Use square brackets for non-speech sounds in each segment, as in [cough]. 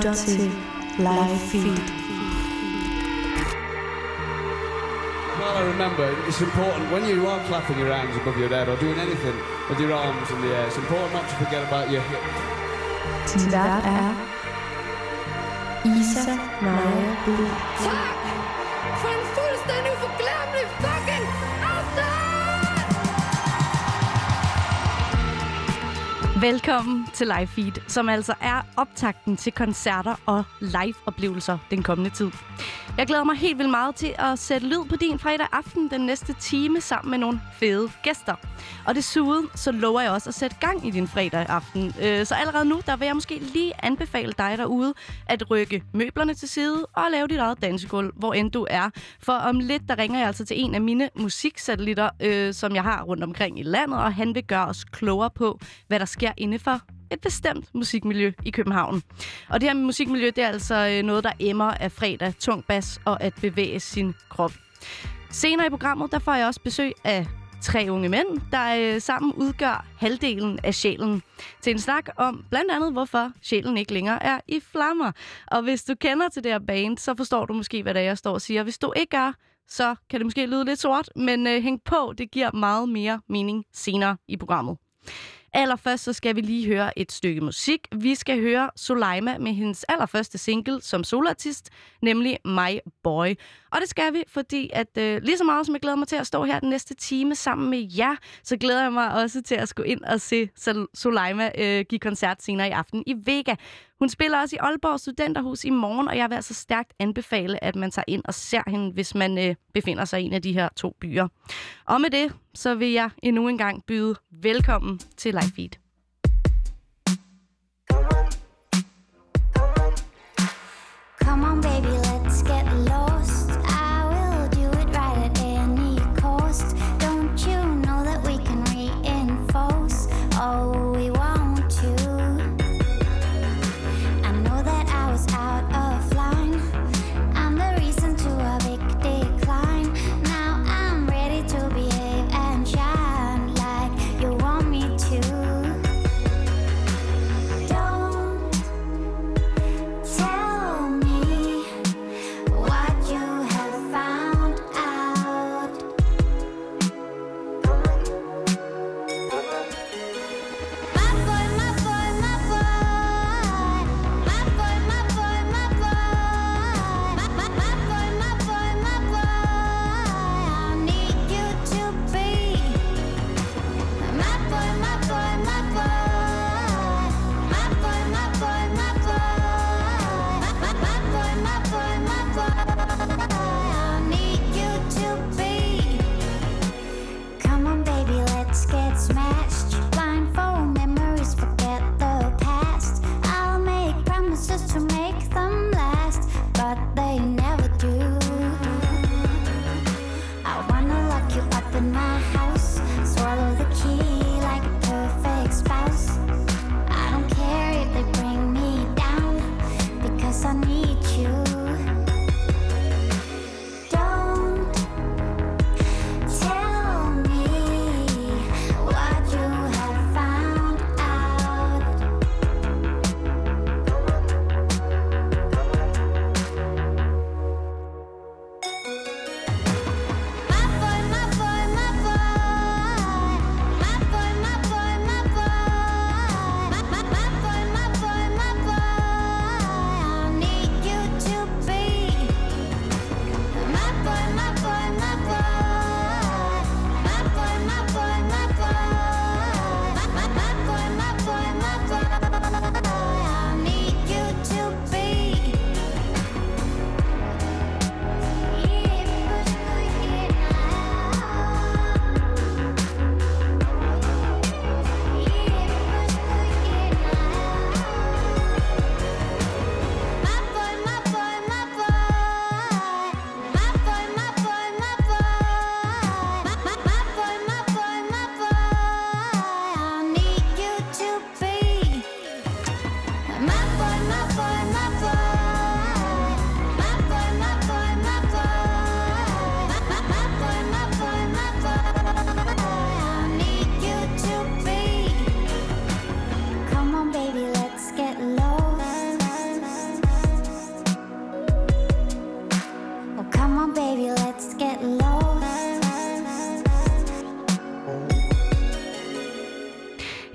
lytter til Live Feed. Well, I remember it's important when you are clapping your hands above your head or doing anything with your arms in the air. It's important not to forget about your hip. Din vært er Isa Maja Buhl. Tak for en fuldstændig uforglemmelig fucking! Velkommen til Live Feed, som altså er optakten til koncerter og live-oplevelser den kommende tid. Jeg glæder mig helt vildt meget til at sætte lyd på din fredag aften den næste time sammen med nogle fede gæster. Og desuden så lover jeg også at sætte gang i din fredag aften. Øh, så allerede nu, der vil jeg måske lige anbefale dig derude at rykke møblerne til side og lave dit eget dansegulv, hvor end du er. For om lidt, der ringer jeg altså til en af mine musiksatellitter, øh, som jeg har rundt omkring i landet, og han vil gøre os klogere på, hvad der sker inde for et bestemt musikmiljø i København. Og det her musikmiljø, det er altså øh, noget, der emmer af fredag, tung bas og at bevæge sin krop. Senere i programmet, der får jeg også besøg af tre unge mænd, der øh, sammen udgør halvdelen af sjælen. Til en snak om blandt andet, hvorfor sjælen ikke længere er i flammer. Og hvis du kender til det her band, så forstår du måske, hvad det er, jeg står og siger. Hvis du ikke gør, så kan det måske lyde lidt sort, men øh, hæng på, det giver meget mere mening senere i programmet. Allerførst så skal vi lige høre et stykke musik. Vi skal høre Soleima med hendes allerførste single som solartist, nemlig My Boy. Og det skal vi, fordi at øh, lige så meget som jeg glæder mig til at stå her den næste time sammen med jer, så glæder jeg mig også til at skulle ind og se Sol- Soleima øh, give koncert senere i aften i Vega. Hun spiller også i Aalborg Studenterhus i morgen, og jeg vil altså stærkt anbefale, at man tager ind og ser hende, hvis man øh, befinder sig i en af de her to byer. Og med det, så vil jeg endnu en gang byde velkommen til Live Feed.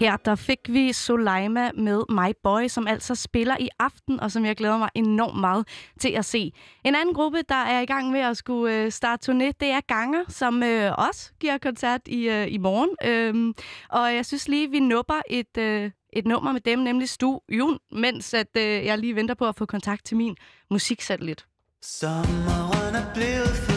Her der fik vi Soleima med My Boy, som altså spiller i aften, og som jeg glæder mig enormt meget til at se. En anden gruppe, der er i gang med at skulle øh, starte turné, det er Ganger, som øh, også giver koncert i, øh, i morgen. Øhm, og jeg synes lige, vi nupper et, øh, et nummer med dem, nemlig Stu Jun, mens at, øh, jeg lige venter på at få kontakt til min musiksatellit. Sommeren er blevet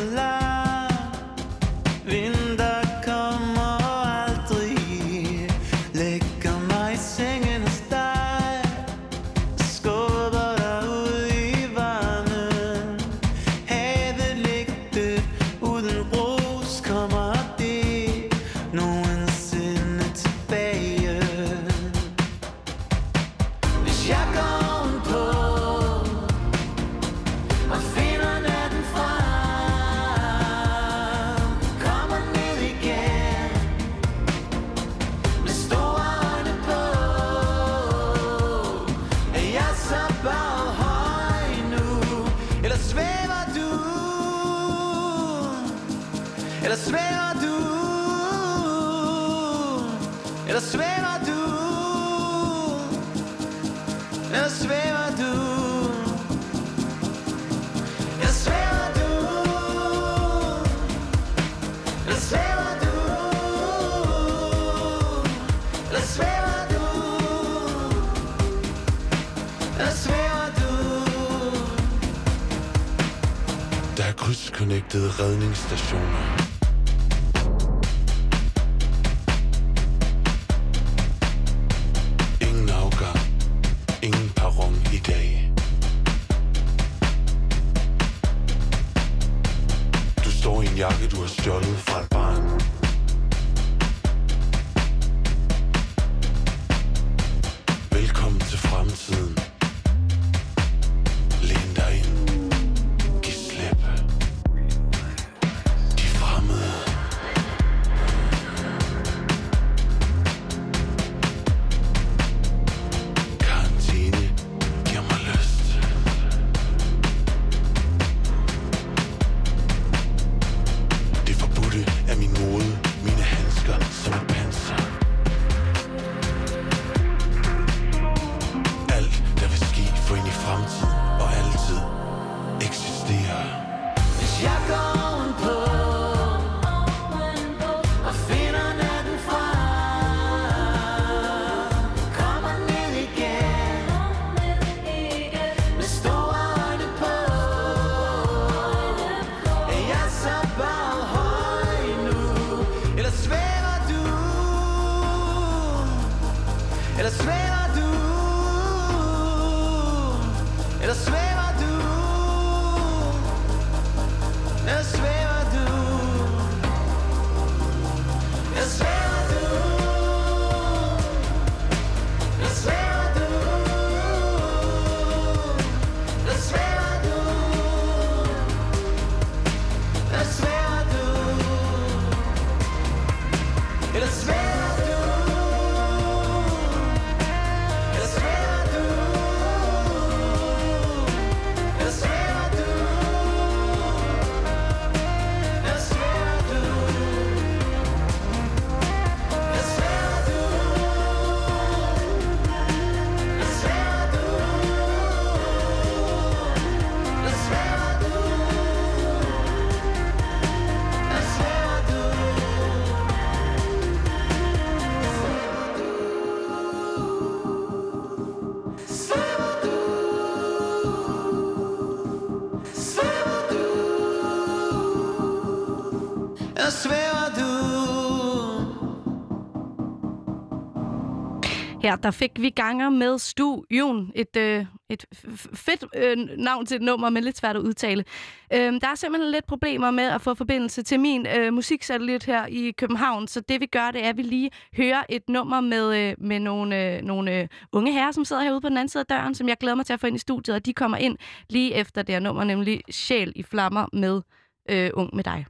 Eller svæver du eller svæver du? Eller svæver du? Eller svæver du? Eller svæver du? Der er krydsconnectede redningsstationer. Eller svær du? Eller svær Her der fik vi ganger med Stu Jun, et, øh, et fedt øh, navn til et nummer, men lidt svært at udtale. Øh, der er simpelthen lidt problemer med at få forbindelse til min øh, musiksatellit her i København, så det vi gør, det er, at vi lige hører et nummer med, øh, med nogle, øh, nogle øh, unge herrer, som sidder herude på den anden side af døren, som jeg glæder mig til at få ind i studiet, og de kommer ind lige efter det her nummer, nemlig Sjæl i flammer med øh, Ung med dig.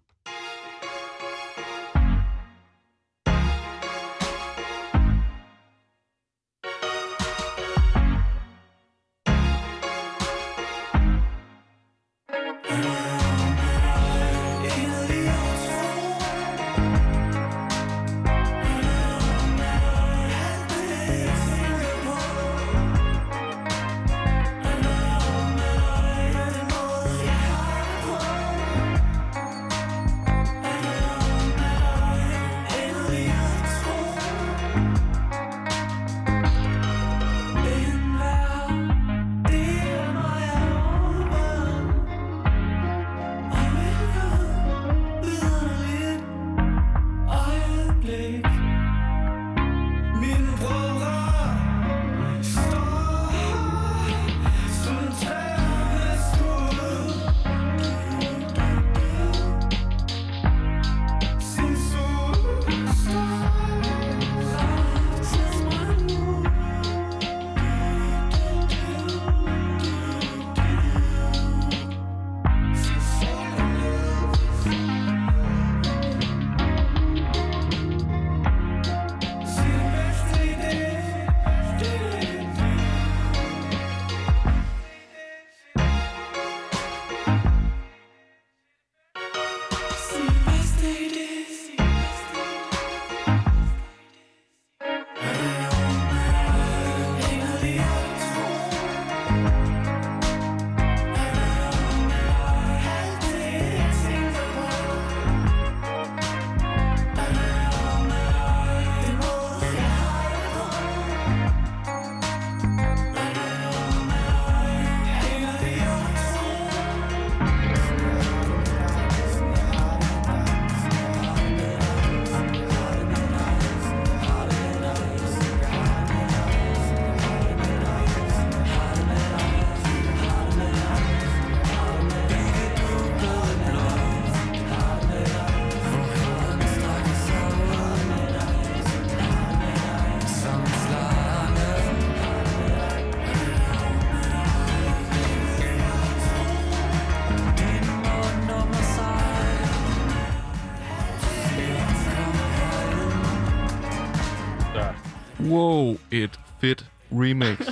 Wow, et fedt remix. [laughs]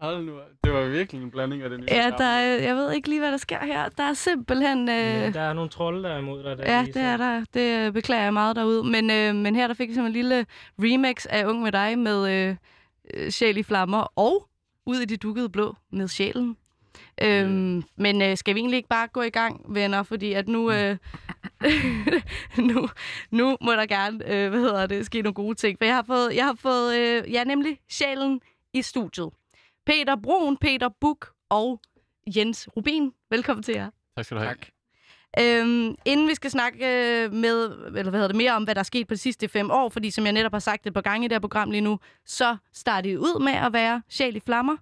Hold nu, det var virkelig en blanding af det nye. Ja, der er, jeg ved ikke lige, hvad der sker her. Der er simpelthen... Øh, Ja, der er nogle trolde, der er imod dig. Der Ja, lige det er der. Det øh, beklager jeg meget derude. Men, øh, men her der fik vi sådan en lille remix af Ung med dig med øh, øh, Sjæl i flammer og Ud i det dukkede blå med sjælen. Øhm, men øh, skal vi egentlig ikke bare gå i gang, venner? Fordi at nu, øh, [laughs] nu, nu må der gerne, øh, hvad hedder det, ske nogle gode ting. For jeg har fået, jeg har fået øh, ja, nemlig sjælen i studiet. Peter Brun, Peter Buk og Jens Rubin. Velkommen til jer. Tak skal du have. Tak. Øhm, inden vi skal snakke øh, med, eller hvad hedder det, mere om, hvad der er sket på de sidste fem år, fordi som jeg netop har sagt et par gange i det her program lige nu, så starter I ud med at være sjæl i flammer.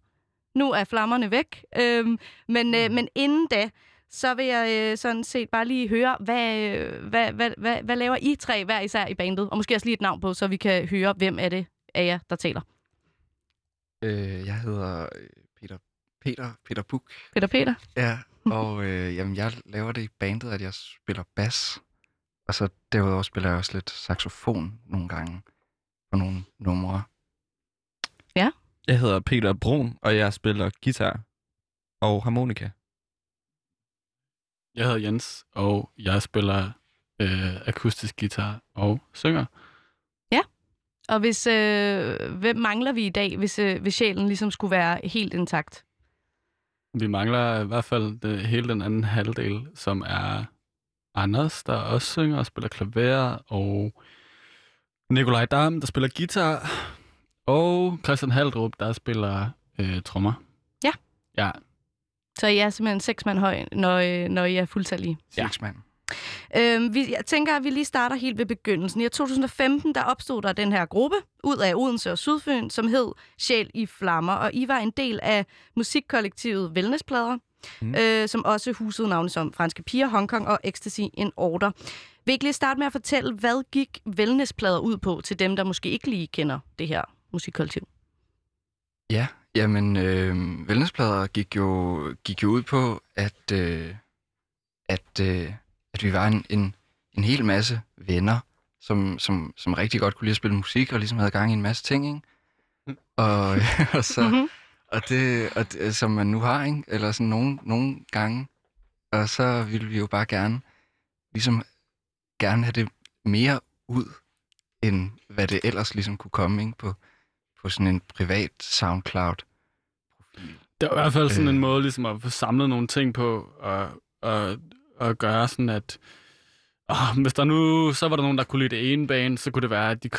Nu er flammerne væk. Øhm, men, øh, men inden da, så vil jeg øh, sådan set bare lige høre, hvad, øh, hvad, hvad, hvad, hvad laver I tre hver især i bandet? Og måske også lige et navn på, så vi kan høre, hvem er det af jer, der taler. Øh, jeg hedder øh, Peter, Peter, Peter Buk. Peter Peter? Ja, [laughs] og øh, jamen, jeg laver det i bandet, at jeg spiller bas. Og så derudover spiller jeg også lidt saxofon nogle gange på nogle numre. Jeg hedder Peter Brun, og jeg spiller guitar og harmonika. Jeg hedder Jens, og jeg spiller øh, akustisk guitar og synger. Og hvis, øh, hvem mangler vi i dag, hvis, øh, hvis sjælen ligesom skulle være helt intakt? Vi mangler i hvert fald det, hele den anden halvdel, som er Anders, der også synger og spiller klaver, og Nikolaj Dam, der spiller guitar, og Christian Haldrup, der spiller øh, trommer. Ja. Ja, Så I er simpelthen seks mand høj, når, øh, når I er fuldtallige. Ja. Seks mand. Øhm, vi, jeg tænker, at vi lige starter helt ved begyndelsen. I 2015, der opstod der den her gruppe ud af Odense og Sydfyn, som hed Sjæl i Flammer, og I var en del af musikkollektivet Wellnessplader, Mm. mm. øh, som også husede navne som Franske Piger, Hongkong og Ecstasy in Order. Vil I ikke lige starte med at fortælle, hvad gik Wellnessplader ud på til dem, der måske ikke lige kender det her musikkollektiv? Ja, jamen, øh, wellnessplader gik jo, gik jo ud på, at, øh, at, øh, at vi var en, en, en hel masse venner, som, som, som rigtig godt kunne lide at spille musik, og ligesom havde gang i en masse ting, ikke? Mm. Og, [laughs] og, så, Mhm. og, det, og det, som man nu har, ikke? Eller sådan nogle, nogle gange. Og så ville vi jo bare gerne, ligesom gerne have det mere ud, end hvad det ellers ligesom kunne komme, ikke? På, på sådan en privat SoundCloud-profil. det var i hvert fald sådan en Øh. måde ligesom at få samlet nogle ting på, og, og, og gøre sådan, at åh, hvis der nu, så var der nogen, der kunne lide det ene band, så kunne det være, at de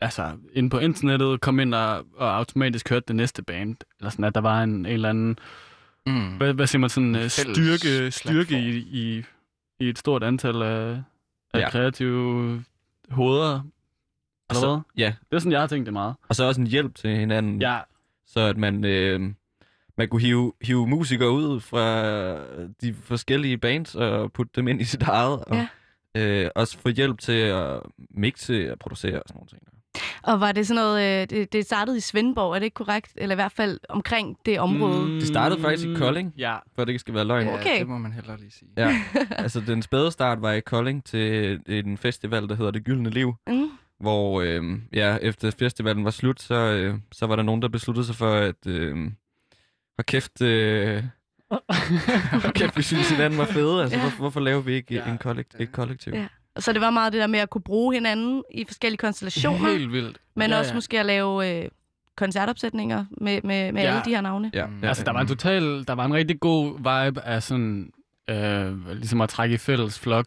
altså, inde på internettet kom ind og, og automatisk hørte det næste band. Eller sådan, at der var en, en eller anden Mm. Hvad, hvad siger man sådan, øh, styrke, styrke i, i, i et stort antal af, af ja. kreative hoveder? Eller så, hvad? ja, Det er sådan, jeg har tænkt det meget. og så også en hjælp til hinanden, Ja, så at man, øh, man kunne hive, hive musikere ud fra de forskellige bands og putte dem ind i sit eget, og Ja. øh, også få hjælp til at mixe og producere og sådan nogle ting. Og var det sådan noget, øh, det, det startede i Svendborg, er det ikke korrekt? Eller i hvert fald omkring det område? Mm. Det startede faktisk i Kolding. Ja, For det ikke skal være løgn. Ja, Okay. det må man hellere lige sige. Ja, [laughs] altså den spæde start var i Kolding til en festival, der hedder Det Gyldne Liv, Mm. Hvor øh, ja, efter festivalen var slut, så, øh, så var der nogen, der besluttede sig for, at øh, hold kæft, øh, [laughs] hold kæft, vi synes hinanden var fede. Altså, Ja. ja. hvorfor, hvorfor laver vi ikke Ja. en kollekt, et kollektiv? Ja. Så det var meget det der med at kunne bruge hinanden i forskellige konstellationer, helt vildt. men ja, også ja. måske at lave øh, koncertopsætninger med, med, med Ja. alle de her navne. Ja, Mm. ja, Altså, der var en total, der var en rigtig god vibe af sådan, øh, ligesom at trække i fælles flok,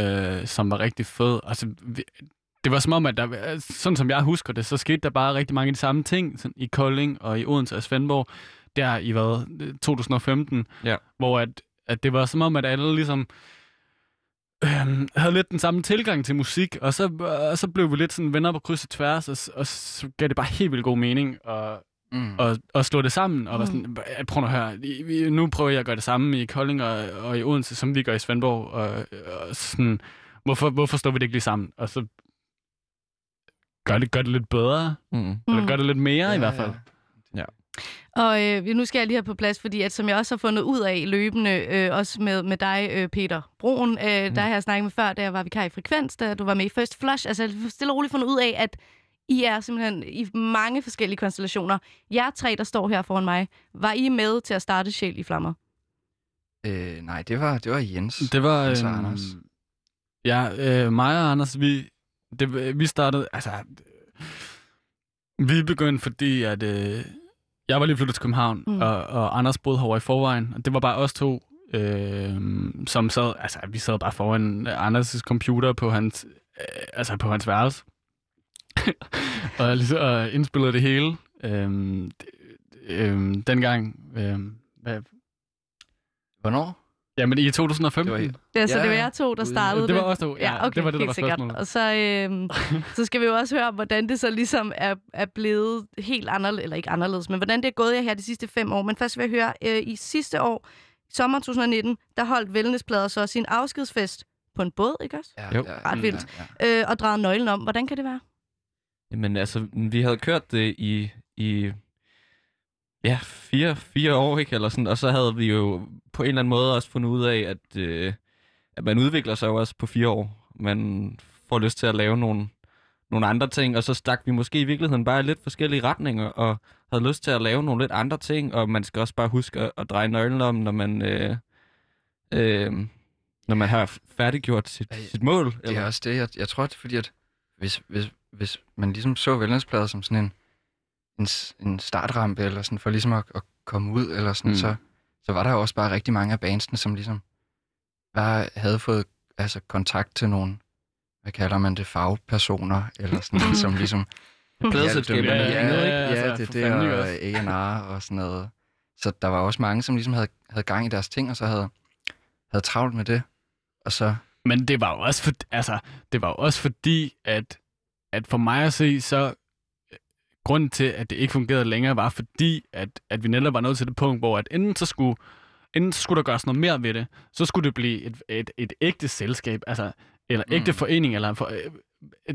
øh, som var rigtig fed. Altså, vi, det var som om, at der, sådan som jeg husker det, så skete der bare rigtig mange af de samme ting sådan, i Kolding og i Odense og Svendborg, der i hvad, 2015, Ja. hvor at, at det var som om, at alle ligesom øhm, havde lidt den samme tilgang til musik, og så, og så blev vi lidt sådan venner på kryds og tværs, og, og så gav det bare helt vildt god mening at, Mm. og, og slå det sammen, og var Mm. sådan, "Hva- prøv nu at høre, nu prøver jeg at gøre det samme i Kolding og, og i Odense, som vi gør i Svendborg, og, og sådan, hvorfor, hvorfor står vi det ikke lige sammen? Og så gør det, gør det lidt bedre, Mm. mm. eller gør det lidt mere ja, i hvert fald. Og øh, nu skal jeg lige have på plads, fordi at, som jeg også har fundet ud af løbende, øh, også med, med dig, øh, Peter Broen, øh, mm. der har jeg snakket med før, da jeg var vikar i Frekvens, da du var med i First Flush. Altså, jeg har stille og roligt fundet ud af, at I er simpelthen i mange forskellige konstellationer. Jeg tre, der står her foran mig, var I med til at starte Sjæl i Flammer? Øh, nej, det var, det var Jens. Det var... Og øhm, Anders. Ja, øh, mig og Anders, vi, det, vi startede... Altså, vi begyndte, fordi at... Øh, jeg var lige flyttet til København, Mm. mm. og, og Anders boede herovre i forvejen. Og det var bare os to, øh, som sad... Altså, vi sad bare foran Anders' computer på hans, øh, altså på hans værelse. [laughs] og, ligesom, og indspillede det hele. Øh, øh, dengang... Øh, hvad, Hvornår? Jamen i 2015. Det var, Ja, så Ja, det var ja. jer to, der startede Det var os to, ja. Ja, okay, det var det, der helt var sikkert. spørgsmålet. Og så, øh, så skal vi jo også høre, hvordan det så ligesom er, er blevet helt anderledes, eller ikke anderledes, men hvordan det er gået jer her de sidste fem år. Men først vil jeg høre, øh, i sidste år, i sommer 2019, der holdt Wellnessplader så sin afskedsfest på en båd, ikke også? Ja, Jo. ja, Ret vildt. Ja, ja. Øh, og drejede nøglen om. Hvordan kan det være? Jamen altså, vi havde kørt det i, i ja, fire, fire år, ikke? Eller sådan, og så havde vi jo på en eller anden måde også fundet ud af, at, øh, at man udvikler sig jo også på fire år. Man får lyst til at lave nogle, nogle andre ting, og så stak vi måske i virkeligheden bare i lidt forskellige retninger, og havde lyst til at lave nogle lidt andre ting, og man skal også bare huske at, at dreje nøglen om, når man, øh, øh, når man har færdiggjort sit, Ej, sit mål. Det er også det, jeg, jeg tror, at fordi at hvis, hvis, hvis man ligesom så wellnessplader som sådan en, en, en startrampe, eller sådan for ligesom at, at komme ud, eller sådan, Mm. mm. så, så var der jo også bare rigtig mange af bandsene, som ligesom bare havde fået altså, kontakt til nogle, hvad kalder man det, fagpersoner, eller sådan, som ligesom [laughs] Pladeselskaberne, Ja, ja, ja, ja, ja, altså, det er det, og? A&R og sådan noget. Så der var også mange, som ligesom havde, havde gang i deres ting, og så havde, havde travlt med det. Og så, Men det var jo også, for, altså, det var jo også fordi, at, at for mig at se, så grunden til, at det ikke fungerede længere, var fordi, at, at vi netop var nået til det punkt, hvor at enten så skulle, enten så skulle der gøres noget mere ved det, så skulle det blive et, et, et ægte selskab, altså, eller ægte Mm. forening, eller for, øh,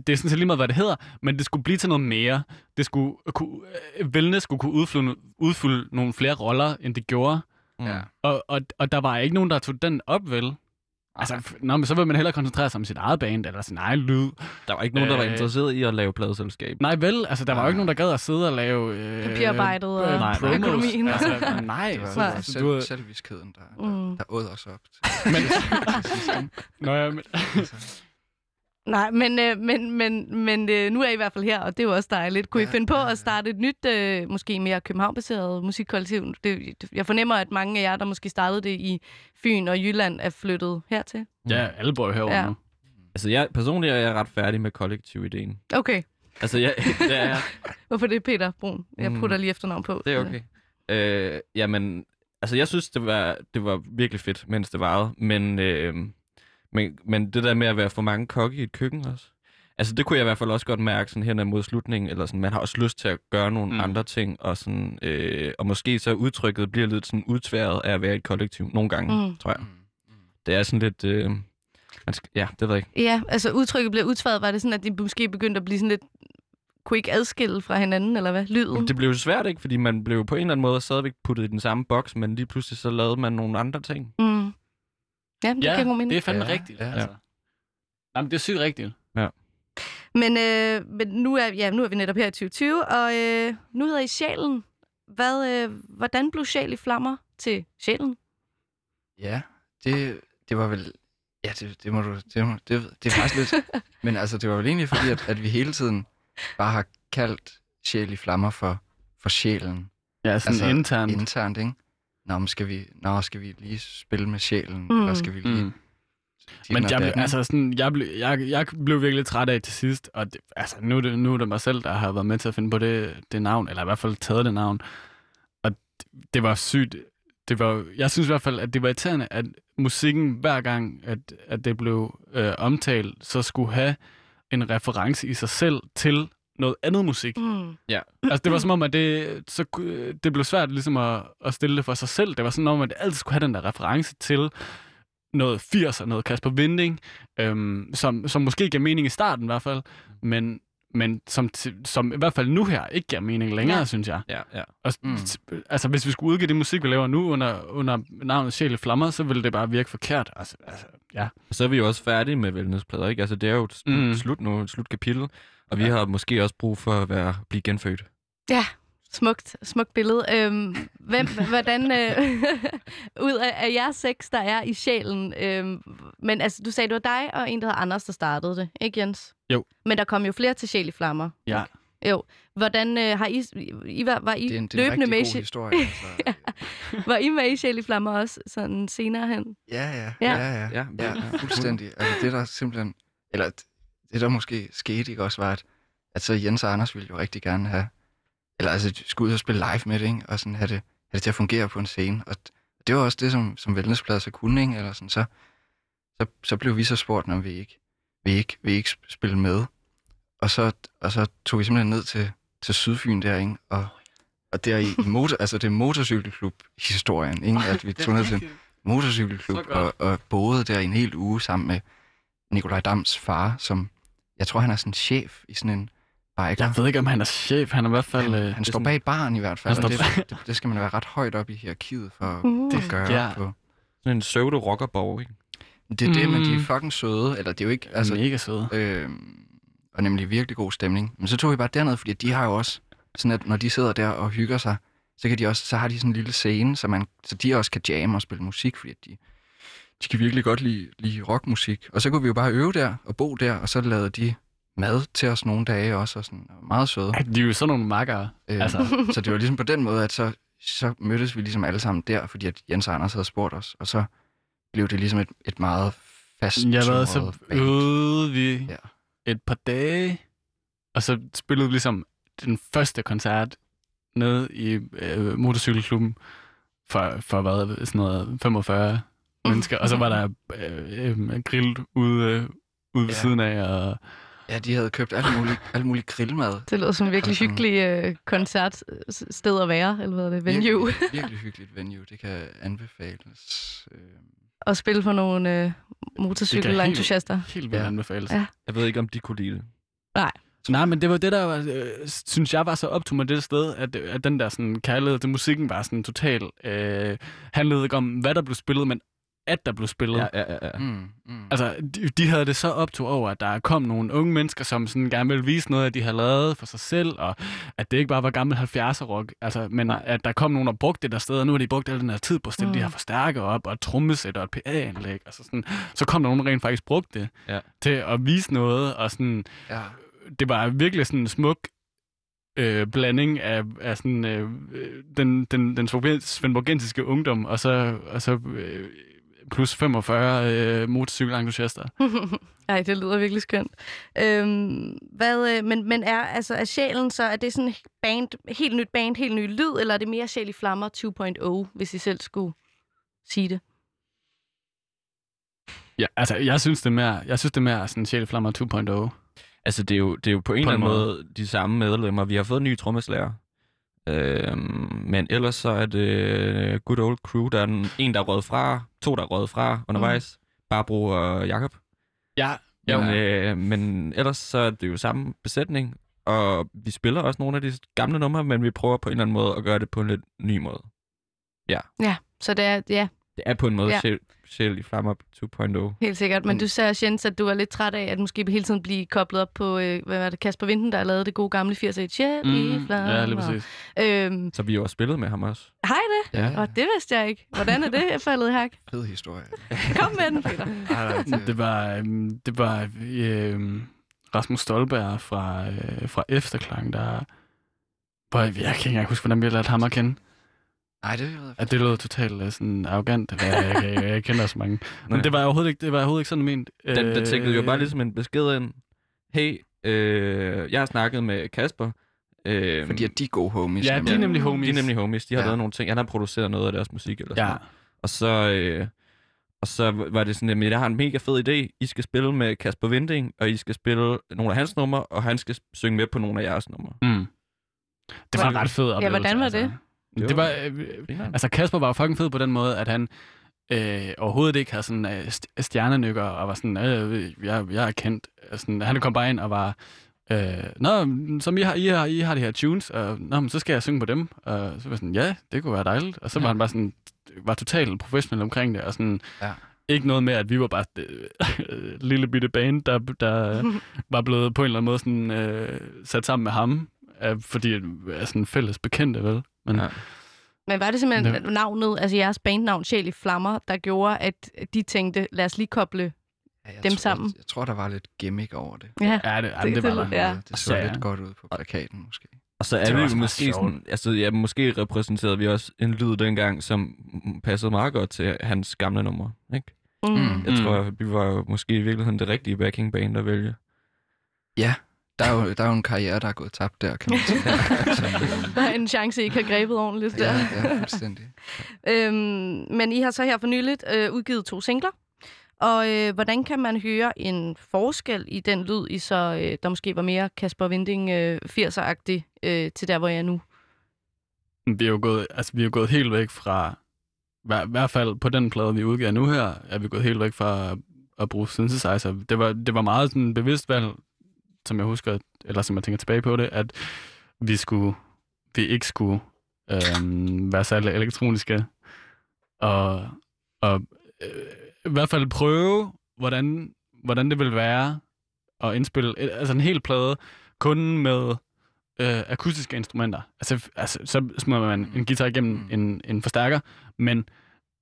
det er sådan set lige meget, hvad det hedder, men det skulle blive til noget mere. Det skulle kunne, øh, wellness skulle kunne udfylde, udfylde nogle flere roller, end det gjorde. Mm. ja. Og, og, og der var ikke nogen, der tog den op, vel? Altså, nå, men så vil man hellere koncentrere sig om sit eget band, eller sin egen lyd. Der var ikke nogen, der var Øh, interesseret i at lave pladeselskab. Nej, vel? Altså, der var jo ikke nogen, der gad at sidde og lave... Øh, Papirarbejdet og øh, nej, promos. økonomien. Altså, nej, [laughs] Det var, så, altså, selv, du, selvviskheden, der, Mm. der, der åd os op. men, [laughs] Nå, ja, men, Nej, men, øh, men, men, men øh, nu er I i hvert fald her, og det er jo også dejligt. Kunne I Ja, finde på ja, ja. at starte et nyt, øh, måske mere København-baseret musikkollektiv? Det, jeg fornemmer, at mange af jer, der måske startede det i Fyn og Jylland, er flyttet hertil. ja, alle bor jo herovre Ja. nu. Altså, jeg, personligt er jeg ret færdig med kollektiv-ideen. Okay. Altså, jeg, [laughs] det er jeg. Hvorfor det er Peter Brun? Jeg Mm. putter lige efternavn på. Det er okay. Øh, jamen, altså, jeg synes, det var, det var virkelig fedt, mens det varede. Men, øh, men, men det der med at være for mange kokke i et køkken også. Altså, det kunne jeg i hvert fald også godt mærke sådan hen mod slutningen. Eller sådan, man har også lyst til at gøre nogle Mm. mm. andre ting. Og, sådan, øh, og måske så udtrykket bliver lidt sådan udtværet af at være et kollektiv. Nogle gange, Mm. mm. tror jeg. Det er sådan lidt... Øh, man skal, ja, det ved jeg ikke. Ja, altså udtrykket blev udtværet. Var det sådan, at de måske begyndte at blive sådan lidt... Kunne ikke adskille fra hinanden, eller hvad? Lyden? Det blev jo svært, ikke? Fordi man blev på en eller anden måde stadigvæk puttet i den samme boks, men lige pludselig så lavede man nogle andre ting. Mm. Ja, det Ja, giver god mening. det er fandme Ja, rigtigt. ja. Altså. Jamen, det er sygt rigtigt. Men, øh, men nu, er, ja, nu er vi netop her i 2020, og øh, nu hedder I Sjælen. Hvad, øh, hvordan blev Sjæl i flammer til Sjælen? Ja, det, det var vel... Ja, det, det må du... Det, må, det, det er faktisk lidt... [laughs] Men altså, det var vel egentlig fordi, at, at vi hele tiden bare har kaldt sjæl i flammer for, for sjælen. Ja, sådan altså, internt. Internt, ikke? Nå, men skal vi, nå, skal vi lige spille med sjælen? Mm. Eller skal vi lige... Mm. Men jeg, blev, altså sådan, jeg, blev, jeg, jeg blev virkelig træt af til sidst, og det, altså, nu, er det, nu er det mig selv, der har været med til at finde på det, det navn, eller i hvert fald taget det navn. Og det, det var sygt. Det var, jeg synes i hvert fald, at det var irriterende, at musikken hver gang, at, at det blev øh, omtalt, så skulle have en reference i sig selv til noget andet musik. Mm. Altså, det var som om, at det, så, det blev svært ligesom at, at stille det for sig selv. Det var sådan om, at det altid skulle have den der reference til noget 80'er, noget Kasper Winding, øhm, som, som måske gav mening i starten i hvert fald, men, men som, som i hvert fald nu her ikke giver mening længere, Ja. ja. synes jeg. Ja, ja. Og, mm. Altså, hvis vi skulle udgive det musik, vi laver nu under, under navnet Sjæl i Flammer, så ville det bare virke forkert. Altså, altså ja. Og så er vi jo også færdige med wellnessplader, ikke? Altså, det er jo et slut, mm. slut nu, et slut kapitel, og vi Ja. har måske også brug for at være, blive genfødt. Ja, smukt, smukt billede. Øhm, hvem, [laughs] hvordan, øh, [laughs] ud af, af jer seks, der er i sjælen, øhm, men altså, du sagde, det var dig og en, der hedder Anders, der startede det, ikke Jens? Jo. Men der kom jo flere til Sjæl i Flammer. Ja. Jo. Hvordan øh, har I, I var, var I Det er en, det er en løbende rigtig med i god historie. [laughs] Altså. Var I med i Sjæl i Flammer også sådan senere hen? Ja, ja, Ja. ja, ja, Ja, ja, ja fuldstændig. Altså det der simpelthen, eller det der måske skete ikke også var, at, at så Jens og Anders ville jo rigtig gerne have, eller altså skulle ud og spille live med det, ikke? og sådan have det, have det til at fungere på en scene. Og det var også det, som, som wellnesspladser kunne, ikke? eller sådan, så, så, så blev vi så spurgt, når vi ikke, vi ikke, vi ikke spille med. Og så, og så tog vi simpelthen ned til, til Sydfyn der, ikke? Og, og der i, i motor, altså det er motorcykelklub-historien, ikke? at vi tog ned til en motorcykelklub og, og boede der en hel uge sammen med Nikolaj Dams far, som jeg tror, han er sådan chef i sådan en biker. Jeg ved ikke, om han er chef. Han er i hvert fald... Han, øh, han står bag baren i hvert fald, Han står det, det, det skal man være ret højt op i hierarkiet for Uh. at gøre ja. på. Sådan en pseudo-rockerborg, ikke? Det er det, men de er Mm. fucking søde, eller det er jo ikke... Altså, Altså, mega søde. øh, og nemlig virkelig god stemning. Men så tog vi bare derned, fordi de har jo også sådan, at når de sidder der og hygger sig, så, kan de også, så har de sådan en lille scene, så, man, så de også kan jamme og spille musik, fordi de, de kan virkelig godt lide, lide rockmusik. Og så kunne vi jo bare øve der og bo der, og så lavede de mad til os nogle dage også, og sådan, meget søde. Ej, de er jo sådan nogle makkere. Øh, Altså. Så det var ligesom på den måde, at så, så mødtes vi ligesom alle sammen der, fordi at Jens og Anders havde spurgt os, og så blev det ligesom et, et meget fast Jeg ved, så øvede vi Ja. ja. et par dage, og så spillede vi ligesom den første koncert nede i øh, motorcykelklubben for, for hvad, sådan noget 45 mennesker, og så var der øh, øh, grill ude, øh, ude ved Ja. siden af, og Ja, de havde købt alt muligt, alt muligt grillmad. Det lyder som en virkelig hyggelig øh, koncertsted at være, eller hvad er det, venue. Virkelig, [laughs] virkelig hyggeligt venue. Det kan anbefales. Øh, og spille for nogle øh, Det motorcykelentusiaster. helt vildt Ja. anbefales. Ja. Jeg ved ikke, om de kunne lide det. Nej, men det var det, der var, øh, synes jeg var så op til mig det sted, at, at den der sådan, kærlighed til musikken var sådan total, øh, handlede ikke om, hvad der blev spillet, men at der blev spillet. Ja, ja, ja. ja. mm, mm. Altså, de, de havde det så optog over, at der kom nogle unge mennesker, som sådan gerne ville vise noget, at de havde lavet for sig selv, og at det ikke bare var gammel 70'er rock, altså, men Nej. at der kom nogen og brugte det der sted, og nu har de brugt al den her tid på at stille Mm. de her forstærker op, og et trommesæt og et PA-anlæg, altså sådan, så kom der nogen, der rent faktisk brugte det Ja. til at vise noget, og sådan, ja. det var virkelig sådan en smuk øh, blanding af, af sådan, øh, øh, den, den, den svendborgensiske ungdom, og så, og så øh, plus 45 øh, motorcykelentusiaster. [laughs] Ej, det lyder virkelig skønt. Øhm, hvad, øh, men, men er, altså, er sjælen så, er det sådan band, helt nyt band, helt ny lyd, eller er det mere sjæl i flammer 2.0, hvis I selv skulle sige det? Ja, altså, jeg synes, det er mere, jeg synes, det er mere sådan Sjæleflammer 2.0. Altså, det er, jo, det er jo på en På eller en anden måde. måde de samme medlemmer. Vi har fået en ny trommeslager. Øhm, men ellers så er det good old crew. Der er en, en der er røget fra, to der er røget fra undervejs. Barbro og Jakob. Ja, Men, ja. øh, men ellers så er det jo samme besætning. Og vi spiller også nogle af de gamle numre, men vi prøver på en eller anden måde at gøre det på en lidt ny måde. Ja, så det er, ja, Det er på en måde Ja. sjæl, sjæl i Flammer 2.0. helt sikkert. Men Men- du sagde, Jens, at du var lidt træt af, at måske hele tiden blive koblet op på, øh, hvad var det, Kasper Vinden, der lavede det gode gamle 80'er sjæl i Mm, flammer. ja, lige præcis. Øhm, Så vi har jo også spillet med ham også. hej det, Ja, og det vidste jeg ikke. Hvordan er det [laughs] faldet i hak? fed historie. Kom med den, [laughs] Peter. Nej, nej, Det var, øhm, det var øhm, Rasmus Stolberg fra, øh, fra Efterklang, der... Hvor, jeg kan ikke engang huske, hvordan vi har lært ham at kende. Nej, det ved jeg At det lød totalt øh, sådan arrogant. Jeg, jeg, jeg, jeg kender så mange. [laughs] Men Nej. det var overhovedet ikke, det var overhovedet ikke sådan ment. Den, den Øh, tækkede jo bare ligesom en besked ind. Hey, øh, jeg har snakket med Kasper. Øh, Fordi at de er gode homies. Ja, de er nemlig. homies. de er nemlig homies. De har Ja. ja. lavet nogle ting. Han har produceret noget af deres musik. Eller sådan Ja. Og så, øh, og så var det sådan, at jeg har en mega fed idé. I skal spille med Kasper Vinding, og I skal spille nogle af hans numre, og han skal synge med på nogle af jeres numre. mm. Det var en ret fed oplevelse. hvordan var det? Altså. Det Det var- var, øh, Grineren. altså Kasper var jo fucking fed på den måde, at han øh, overhovedet ikke havde sådan øh, st- stjernenykker og var sådan, øh, jeg, jeg er kendt. Altså, han kom bare ind og var, Øh, nå, som I har, I har, I har de her tunes, og nå, men så skal jeg synge på dem. Og så var sådan, ja, det kunne være dejligt. Og så var Ja. han bare sådan, var totalt professionel omkring det, og sådan, Ja. ikke noget med, at vi var bare øh, [laughs] lille bitte band, der, der [laughs] var blevet på en eller anden måde sådan, øh, sat sammen med ham, øh, fordi er sådan fælles bekendte, vel? Men, Ja. Men var det simpelthen Ja. navnet, altså jeres bandnavn, Sjæl i Flammer, der gjorde, at de tænkte, lad os lige koble Ja, jeg dem tror, sammen? Jeg, jeg tror, der var lidt gimmick over det. Ja, ja, det, ja, det- det, var det- der. ja. Det så Ja, ja. lidt godt ud på plakaten, måske. Og så er vi jo måske sådan, altså ja, måske repræsenterede vi også en lyd dengang, som mm, passede meget godt til hans gamle nummer, ikke? Mm. Mm. Jeg tror, vi var måske i virkeligheden det rigtige backing band at vælge. Ja, der er, jo, der er jo en karriere, der er gået tabt der, kan man sige. [laughs] Så, øh, Der er en chance, I ikke har grebet ordentligt der. ja, ja, fuldstændig. [laughs] Øhm, men I har så her for nyligt øh, udgivet to singler. Og øh, hvordan kan man høre en forskel i den lyd, I så, øh, der måske var mere Kasper Vinding øh, 80'er-agtig øh, til der, hvor jeg er nu? Vi er jo gået, altså, vi er jo gået helt væk fra, hver, i hvert fald på den plade, vi udgiver nu her, er vi gået helt væk fra at, at bruge synthesizer. Det var, det var meget sådan bevidst valg, som jeg husker, eller som jeg tænker tilbage på det, at vi skulle, vi ikke skulle øhm, være særlig elektroniske, og, og øh, i hvert fald prøve, hvordan, hvordan det vil være at indspille et- altså en hel plade, kun med øh, akustiske instrumenter. Altså, altså så smider man en guitar igennem Mm. en, en forstærker, men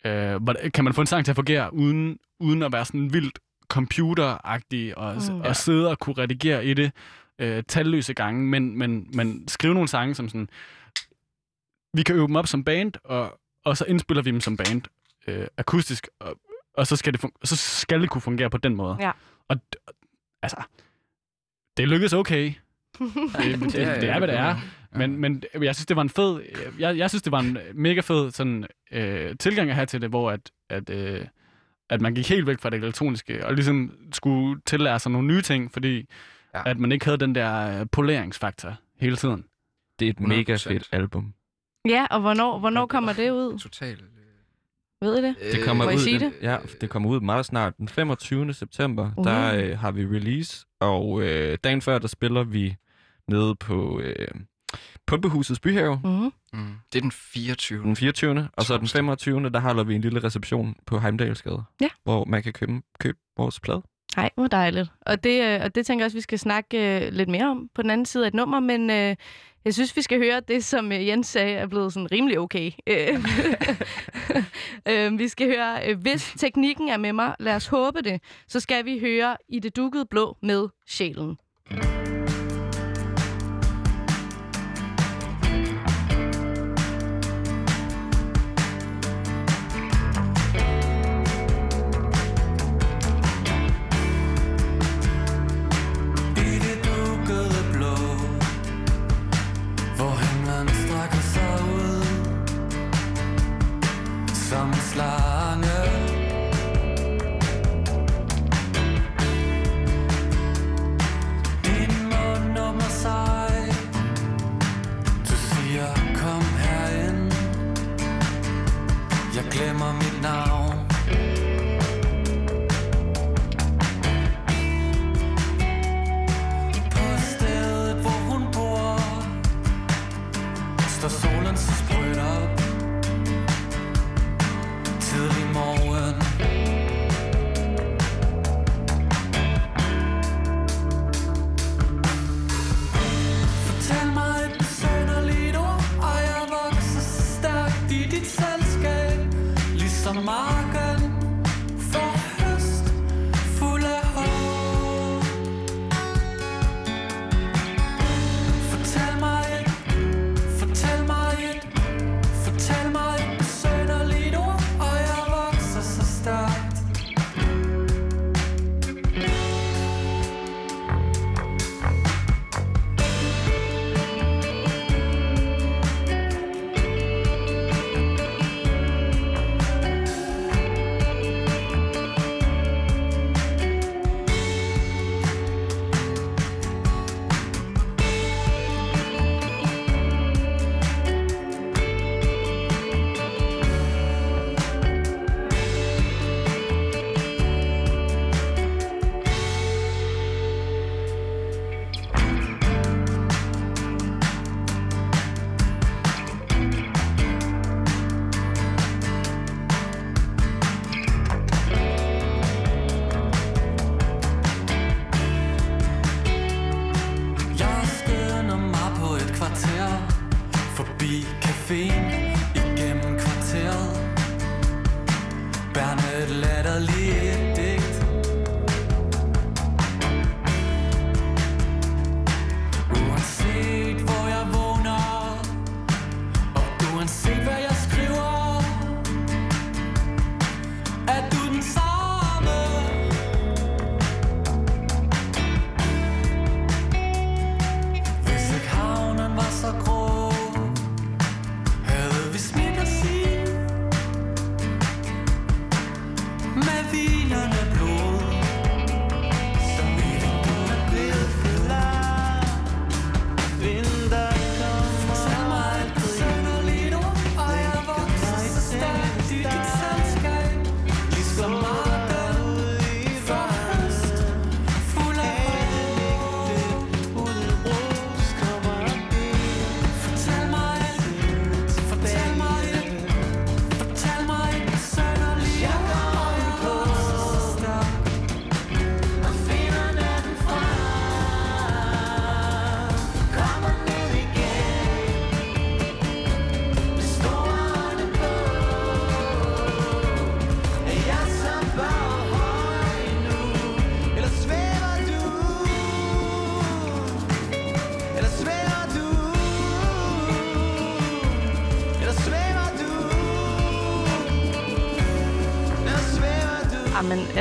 øh, kan man få en sang til at fungere uden, uden at være sådan vildt computeragtig og, Mm. og sidde og kunne redigere i det øh, talløse gange, men, men, men skrive nogle sange som sådan, vi kan øve dem op som band, og, og så indspiller vi dem som band øh, akustisk, og, og så, skal det fun- så skal det kunne fungere på den måde. Ja. Og altså, det lykkedes okay. [laughs] Det, det, det, det er, hvad det er. Men, men jeg synes, det var en fed... Jeg, jeg synes, det var en mega fed sådan, øh, tilgang at have til det, hvor at, at, øh, at man gik helt væk fra det elektroniske, og ligesom skulle tillære sig nogle nye ting, fordi Ja. at man ikke havde den der øh, poleringsfaktor hele tiden. Det er et mega 100%. fedt album. Ja, og hvornår, hvornår kommer det ud? Totalt. Ved I det? Det kommer jeg ud, sige den, det? Ja, det kommer ud meget snart. Den 25. september, Uh. der øh, har vi release, og øh, dagen før, der spiller vi nede på øh, Pumpehusets Byhave Mm-hmm. Mm. Det er den 24. den 24. Og så den Torsdag. 25. der holder vi en lille reception på Heimdalsgade, Ja. hvor man kan købe, købe vores plade. Nej, hvor dejligt. Og det, øh, og det tænker jeg også, vi skal snakke øh, lidt mere om på den anden side af et nummer, men øh, jeg synes, vi skal høre det, som øh, Jens sagde, er blevet sådan rimelig okay. Øh, [laughs] vi skal høre, øh, hvis teknikken er med mig, lad os håbe det, så skal vi høre i det dukkede blå med sjælen. I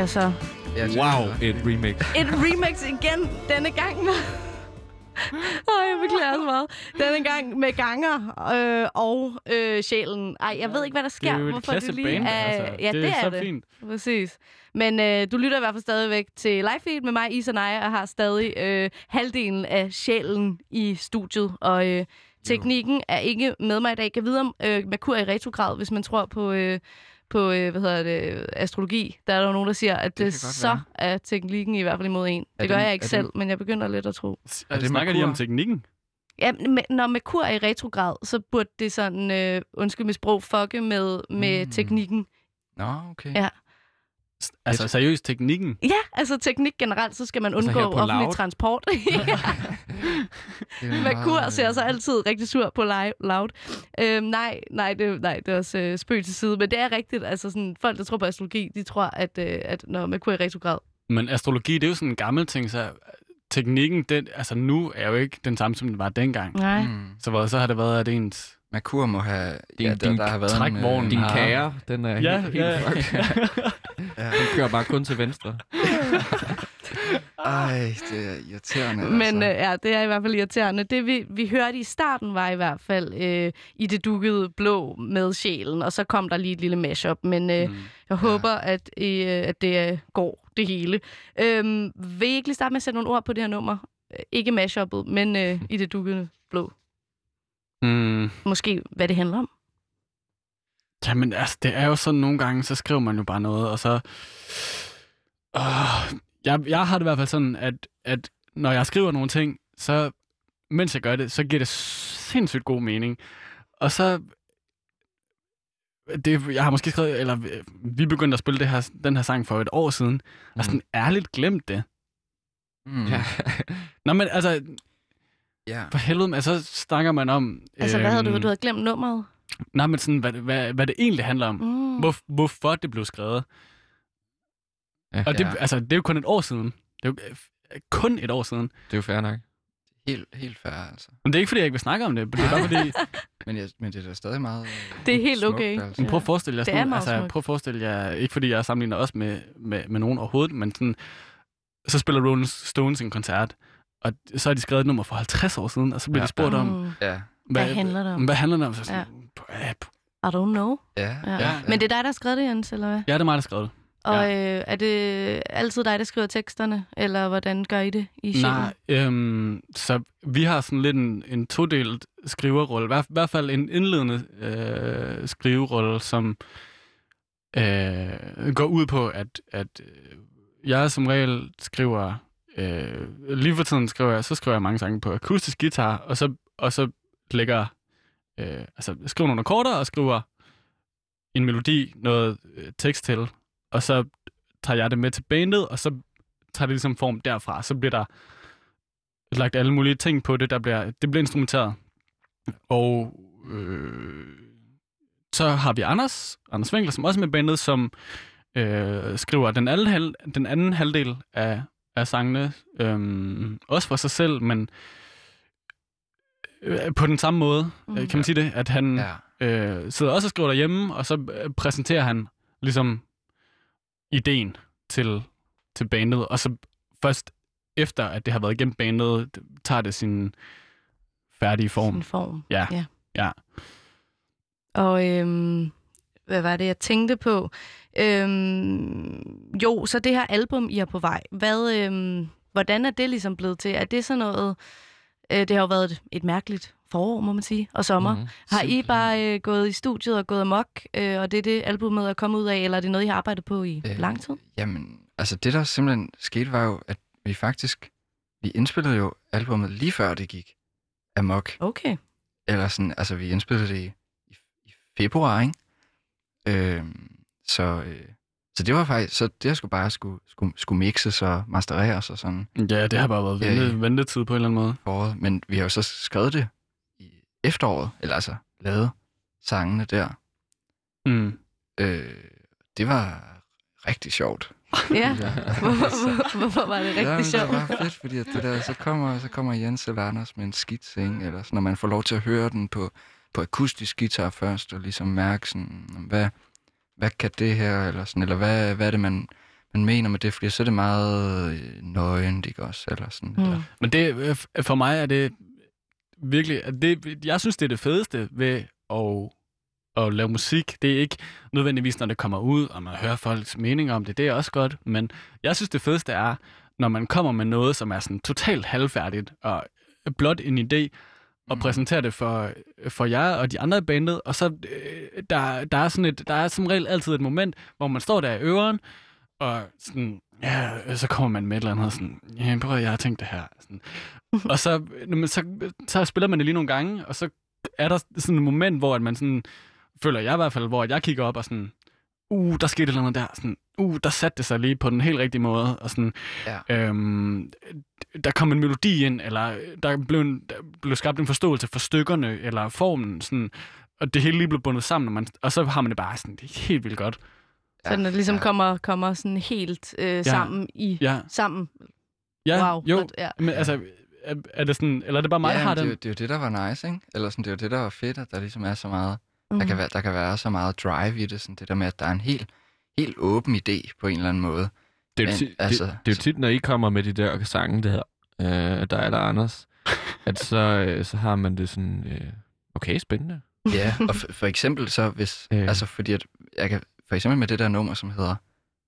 altså... Det Wow, er- et remix. Et remix igen denne gang. [laughs] Åh, jeg beklager så meget. Denne gang med ganger øh, og øh, sjælen. Ej, jeg ved ikke, hvad der Det sker. er jo et hvorfor klasse lige band, er... altså. Ja, det, det er er så det. fint. Præcis. Men øh, du lytter i hvert fald stadigvæk til live feed med mig, Isa Naja, og har stadig øh, halvdelen af sjælen i studiet. Og øh, teknikken er ikke med mig i dag. Jeg kan vide om øh, Merkur er i retrograd, hvis man tror på... Øh, på, øh, hvad hedder det, astrologi, der er der jo nogen, der siger, at Det det så være. er teknikken i hvert fald imod en. Det Er gør det- jeg ikke er det- selv, men jeg begynder lidt at tro. Er det Snakker de om teknikken? Ja, men når Merkur er i retrograd, så burde det sådan, øh, undskyld mit sprog, fucke med, med Mm. teknikken. Nå, okay. Ja. Altså seriøst teknikken? Ja, altså teknik generelt, så skal man Altså undgå på offentlig Loud? transport. [laughs] [laughs] Er Merkur ser øh, så altid rigtig sur på live, loud. Øhm, nej, nej, det, nej, det er også øh, spøg til side. Men det er rigtigt. Altså sådan, folk, der tror på astrologi, de tror, at, øh, at når Merkur er i retrograd. Men astrologi, det er jo sådan en gammel ting, så teknikken, den, altså nu er jo ikke den samme, som den var dengang. Nej. Mm. Så hvad, så har det været, at ens Merkur må have... Din- ja, der, din der har været trækvogn. En, øh, Din har- kære, den er Ja, helt, ja. helt ja. Den kører bare kun til venstre. Ej, det er irriterende. Men øh, altså. ja, det er i hvert fald irriterende. Det vi, vi hørte i starten var i hvert fald øh, i det dukkede blå med sjælen, og så kom der lige et lille mashup. Men øh, Mm. jeg håber, at, øh, at det øh, går, det hele. Øhm, vil I ikke lige starte med at sætte nogle ord på det her nummer? Øh, Ikke mashuppet, men øh, i det dukkede blå. Mm. Måske, hvad det handler om. Jamen, altså, det er jo sådan nogle gange, så skriver man jo bare noget, og så... Øh, jeg, jeg har det i hvert fald sådan, at, at når jeg skriver nogle ting, så mens jeg gør det, så giver det sindssygt god mening. Og så... Det, jeg har måske skrevet, eller øh, vi begyndte at spille det her, den her sang for et år siden, og sådan ærligt glemt det. Mm. Ja. [laughs] Nå, men altså, ja. for helvede, altså, så snakker man om... Altså, hvad havde du? øhm, Du havde glemt nummeret? Nej, men sådan, hvad, hvad, hvad det egentlig handler om. Mm. Hvor, hvorfor det blev skrevet. Ja. Og det, Ja. altså, det er jo kun et år siden. Det er jo øh, kun et år siden. Det er jo fair nok. Helt, helt fair, altså. Men det er ikke, fordi jeg ikke vil snakke om det. Det er bare fordi... [laughs] Men, jeg, men det er da stadig meget øh, Det er helt smukt, okay. Altså. Men prøv at forestille jer Det sådan, er meget altså, smukt. prøv at forestille jer, ikke fordi jeg sammenligner os med, med, med nogen overhovedet, men sådan, så spiller Rolling Stones en koncert, og så har de skrevet et nummer for 50 år siden, og så bliver Ja. de spurgt om, Mm. Ja, Hvad handler det om? Hvad handler det om? Så sådan, ja. I don't know. ja, Ja. Ja. Men det er dig, der har skrevet det, Jens, eller hvad? ja, det er mig, der har skrevet det. Og øh, er det altid dig, der skriver teksterne, eller hvordan gør I det i sjælen? Nej, øhm, så vi har sådan lidt en, en todelt skriverrolle. I hvert, fald en indledende øh, skriverolle, som øh, går ud på, at, at øh, jeg som regel skriver, øh, lige for tiden skriver jeg, så skriver jeg mange sange på akustisk guitar, og så, og så lægger, øh, altså skriver nogle akkorder og skriver en melodi, noget øh, tekst til, og så tager jeg det med til bandet, og så tager det ligesom form derfra. Så bliver der lagt alle mulige ting på det, der bliver, det bliver instrumenteret. Og øh, så har vi Anders, Anders Winkler, som også er med bandet, som øh, skriver den anden, halv, den anden halvdel af, af sangene, øh, også for sig selv, men øh, på den samme måde, Mm. mm. kan man sige det, at han ja. øh, sidder også og skriver derhjemme, og så øh, præsenterer han ligesom ideen til, til bandet, og så først efter, at det har været igennem bandet, tager det sin færdige form. Sin form. Ja. Ja. ja. Og øhm, hvad var det, jeg tænkte på? Øhm, jo, så det her album, I er på vej, hvad, øhm, hvordan er det ligesom blevet til? Er det sådan noget... Øh, det har jo været et, et mærkeligt forår, må man sige, og sommer. Mm, har I bare øh, gået i studiet og gået amok, øh, og det er det, albumet er kommet ud af, eller er det noget, I har arbejdet på i øh, lang tid? Jamen, altså det der simpelthen skete, var jo, at vi faktisk, vi indspillede jo albummet lige før det gik amok. Okay. Eller sådan, altså vi indspillede det i, i, i februar, ikke? Øhm, så, øh, så det var faktisk, så det skulle bare skulle, skulle, skulle mixes og mastereres og sådan Ja, det har bare været vente, ja. ventetid på en eller anden måde. foråret. Men vi har jo så skrevet det i efteråret, eller altså lavet sangene der. Mm. Øh, det var rigtig sjovt. Ja. [laughs] Hvorfor, hvorfor var det rigtig ja, men sjovt? Det var fedt, fordi at det der, så kommer, så kommer Jens eller Anders med en skitse, ikke? eller sådan, når man får lov til at høre den på, på akustisk guitar først, og ligesom mærke sådan, hvad, hvad kan det her, eller sådan, eller hvad, hvad er det, man, man mener med det, fordi så er det meget øh, nøgent, ikke også? Eller sådan, Mm. eller, Men det, øh, f- for mig er det virkelig... Det, jeg synes, det er det fedeste ved at, at lave musik. Det er ikke nødvendigvis, når det kommer ud, og man hører folks mening om det. Det er også godt. Men jeg synes, det fedeste er, når man kommer med noget, som er sådan totalt halvfærdigt, og blot en idé, og Mm. præsentere det for, for jer og de andre i bandet, og så øh, der, der, er sådan et, der er som regel altid et moment, hvor man står der i øveren, og sådan, ja, så kommer man med et eller andet, sådan, ja, prøv at jeg har tænkt det her. Sådan. [laughs] og så, så, så spiller man det lige nogle gange, og så er der sådan et moment, hvor at man sådan, føler jeg i hvert fald, hvor jeg kigger op og sådan, uh, der skete et eller andet der, sådan, uh, der satte det sig lige på den helt rigtige måde, og sådan, Ja. øhm, der kom en melodi ind, eller der blev, en, der blev skabt en forståelse for stykkerne, eller formen, sådan, og det hele lige blev bundet sammen, og, man, og så har man det bare sådan, det er helt vildt godt. Så den ligesom ja. kommer, kommer sådan helt øh, sammen i Ja, sammen. ja Wow, jo, ja. men altså, er, er det sådan, eller er det bare mig, ja, der har det, er det er jo det, der var nice, ikke? Eller sådan, det er jo det, der var fedt, at der ligesom er så meget, Mm. der, kan være, der kan være så meget drive i det, sådan det der med, at der er en helt, helt åben idé på en eller anden måde. Det er, jo Men, tit, altså, det, det er jo tit, når I kommer med de der sange, det her, øh, der er der Anders, [laughs] at så, øh, så har man det sådan, øh, okay, spændende. Ja, og for, for eksempel så, hvis, Øh. altså fordi at, jeg kan, for eksempel med det der nummer, som hedder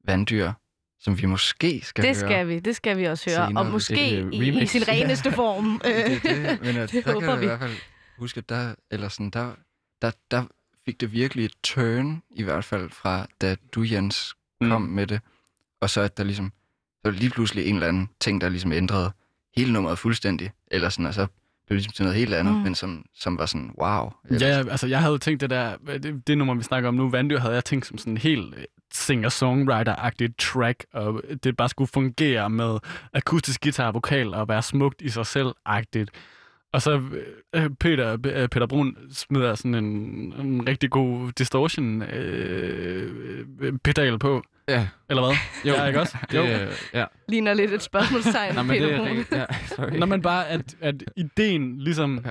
Vanddyr, som vi måske skal Det høre. skal vi, det skal vi også høre. senere, og måske det er i, i sin reneste form. [laughs] det, det, men at, [laughs] det der håber kan vi. i hvert fald huske, at der, eller sådan, der, der, der fik det virkelig et turn, i hvert fald fra da du, Jens, kom Mm. med det. Og så at der ligesom, så var lige pludselig en eller anden ting, der ligesom ændrede hele nummeret fuldstændig. Eller sådan, og så blev det ligesom til noget helt andet, Mm. men som, som var sådan, wow. Eller Ja, altså jeg havde tænkt det der, det, det nummer, vi snakker om nu, Vanddyr, havde jeg tænkt som sådan en helt øh, singer-songwriter-agtigt track, og det bare skulle fungere med akustisk guitar og vokal og være smukt i sig selv-agtigt. Og så øh, Peter, øh, Peter Brun smider sådan en, en rigtig god distortion øh, øh, pedal på. Ja. Eller hvad? Jo. Ja, ikke også? Jo. Det, øh, ja. Ligner lidt et spørgsmålstegn, [laughs] Nå, men det Peter er Brun. rigtigt. Ja, sorry. Når man bare, at, at ideen ligesom Ja.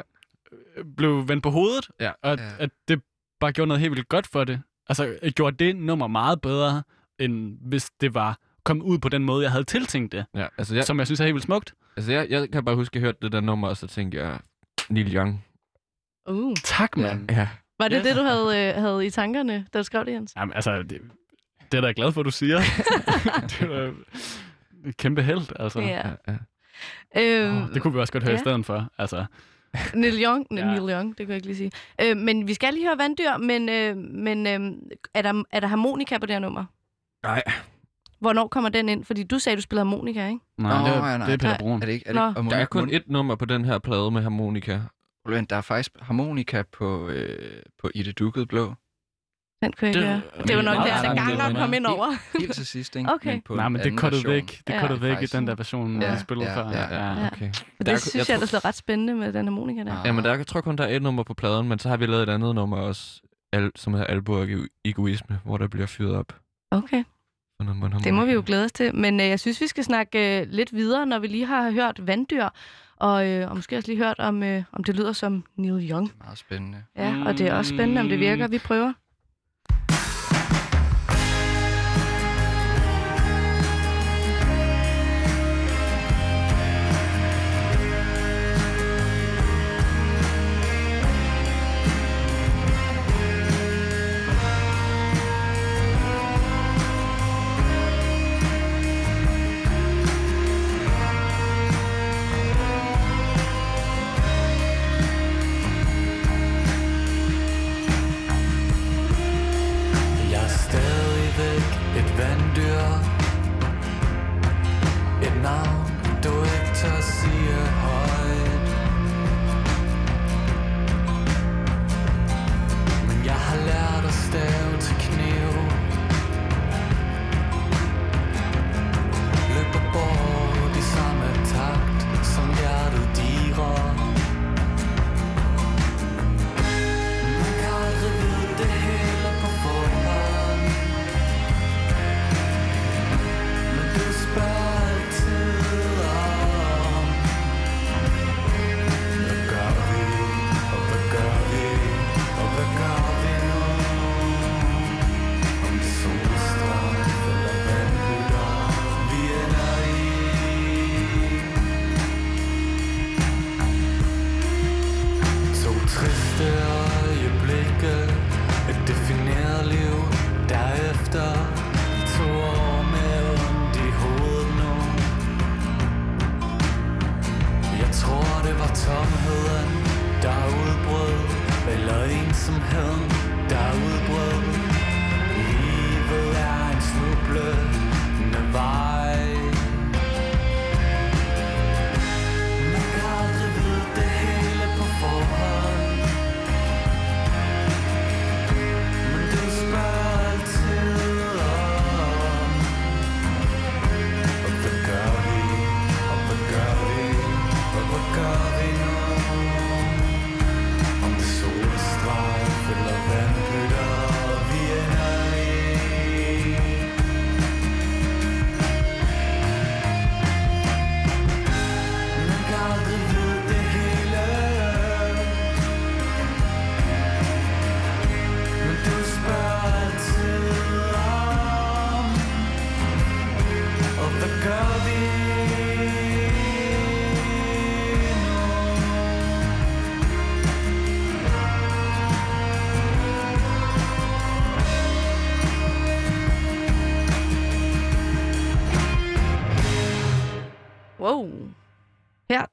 blev vendt på hovedet, Ja. og at, Ja. at det bare gjorde noget helt vildt godt for det. Altså, jeg gjorde det nummer meget bedre, end hvis det var kommet ud på den måde, jeg havde tiltænkt det. Ja, altså jeg, Som jeg synes er helt vildt smukt. Altså jeg, jeg kan bare huske, at jeg hørte det der nummer, og så tænkte jeg, Neil Young. Uh. Tak, mand. Ja. Var det Ja. det, du havde, øh, havde i tankerne, da du skrev det, Jens? Jamen, altså, det, det er da jeg glad for, at du siger. [laughs] det er et kæmpe held, altså. Ja. ja, ja. Øhm, Oh, det kunne vi også godt høre ja. i stedet for. Altså, [laughs] Neil Young, Ja. ja. Neil Young, det kan jeg ikke lige sige. Øh, men vi skal lige høre vanddyr, men, øh, men øh, er, der, er der harmonika på det her nummer? Nej. Hvornår kommer den ind? Fordi du sagde, du spiller harmonika, ikke? nej, Nå, det, er, ja, nej. det er Peter Nej. Brun. Er det ikke? Er Nå. det ikke? Og Der er kun et nummer på den her plade med harmonika. Vent, Der er faktisk harmonika på, øh, på I det dukkede blå. Den kunne jeg ikke Det- høre. Det var nok Nej, der, nej, der nej, det- kom ind over. Helt til sidst, ikke? [laughs] Okay. Men på Nej, en men det version. væk. Det Ja. kuttet væk i den der version, Ja, vi spillede ja, før. ja, ja. Ja. Okay. Og Der det er- synes jeg jeg, tror- ellers er ret spændende med den harmonika der. Ja. Ja, men der, jeg tror kun, der er et nummer på pladen, men så har vi lavet et andet nummer også, al, som hedder Alborg Egoisme, hvor der bliver fyret op. Okay. Det må vi jo glæde os til. Men øh, jeg synes, vi skal snakke øh, lidt videre, når vi lige har hørt vanddyr, og, øh, og måske også lige hørt, om, øh, om det lyder som Neil Young. Meget spændende. Ja, og det er også spændende, om det virker. Vi prøver.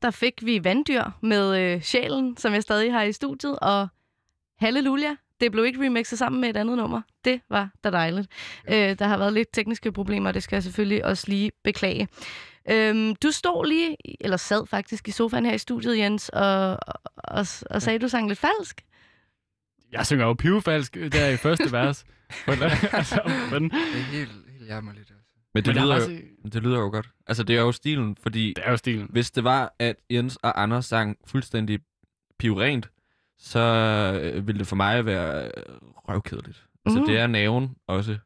Der fik vi vanddyr med øh, sjælen, som jeg stadig har i studiet, og Halleluja. Det blev ikke remixet sammen med et andet nummer. Det var da dejligt. Øh, der har været lidt tekniske problemer, og det skal jeg selvfølgelig også lige beklage. Øhm, du stod lige, eller sad faktisk i sofaen her i studiet, Jens, og, og, og, og sagde, at du sang lidt falsk. Jeg synger jo pivfalsk der i første vers. [laughs] altså, men, Det er helt, helt jammerligt. Altså. Men det, Men der lyder er jo, det lyder jo godt. Altså, det er jo stilen, fordi det er jo stilen. hvis det var, at Jens og Anders sang fuldstændig pivrent, så øh, ville det for mig være øh, røvkedeligt. Altså, Mhm. det er naven også.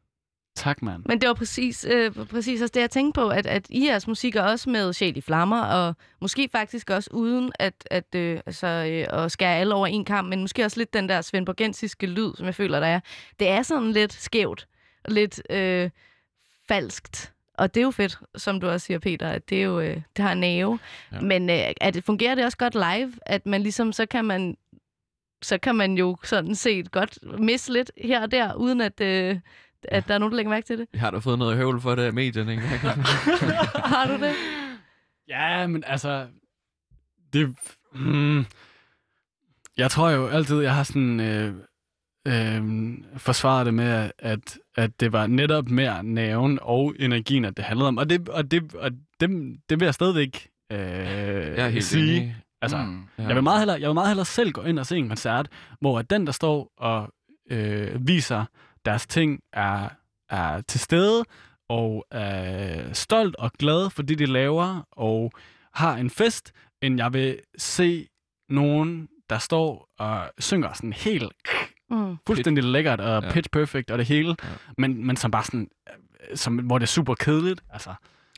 Tak, mand. Men det var præcis, øh, præcis også det, jeg tænkte på, at, at i jeres musik er også med sjæl i flammer, og måske faktisk også uden at, at, øh, altså, øh, at skære alle over en kamp, men måske også lidt den der svendborgensiske lyd, som jeg føler, der er. Det er sådan lidt skævt, og lidt øh, falskt. Og det er jo fedt, som du også siger, Peter, at det, er jo, øh, det har en nerve. Ja. Men øh, at det fungerer det også godt live, at man ligesom, så kan man så kan man jo sådan set godt misse lidt her og der, uden at, øh, at der er nogen, der lægger mærke til det. Jeg har da fået noget høvl for det af medierne, ikke? [laughs] Har du det? Ja, men altså... Det... Hmm, jeg tror jo altid, jeg har sådan... Øh, øh, forsvaret det med, at, at det var netop mere nerven og energien, at det handlede om. Og det, og det, og det, det vil jeg stadigvæk øh, Jeg er helt sige. enig. Altså, Mm. Ja. jeg, vil meget hellere, jeg vil meget hellere selv gå ind og se en koncert, hvor at den, der står og øh, viser deres ting, er, er til stede og er stolt og glad for det, de laver, og har en fest, end jeg vil se nogen, der står og synger sådan helt Mm. fuldstændig lækkert og Ja. pitch perfect og det hele, Ja. men, men som bare sådan, øh, som, hvor det er super kedeligt. Altså,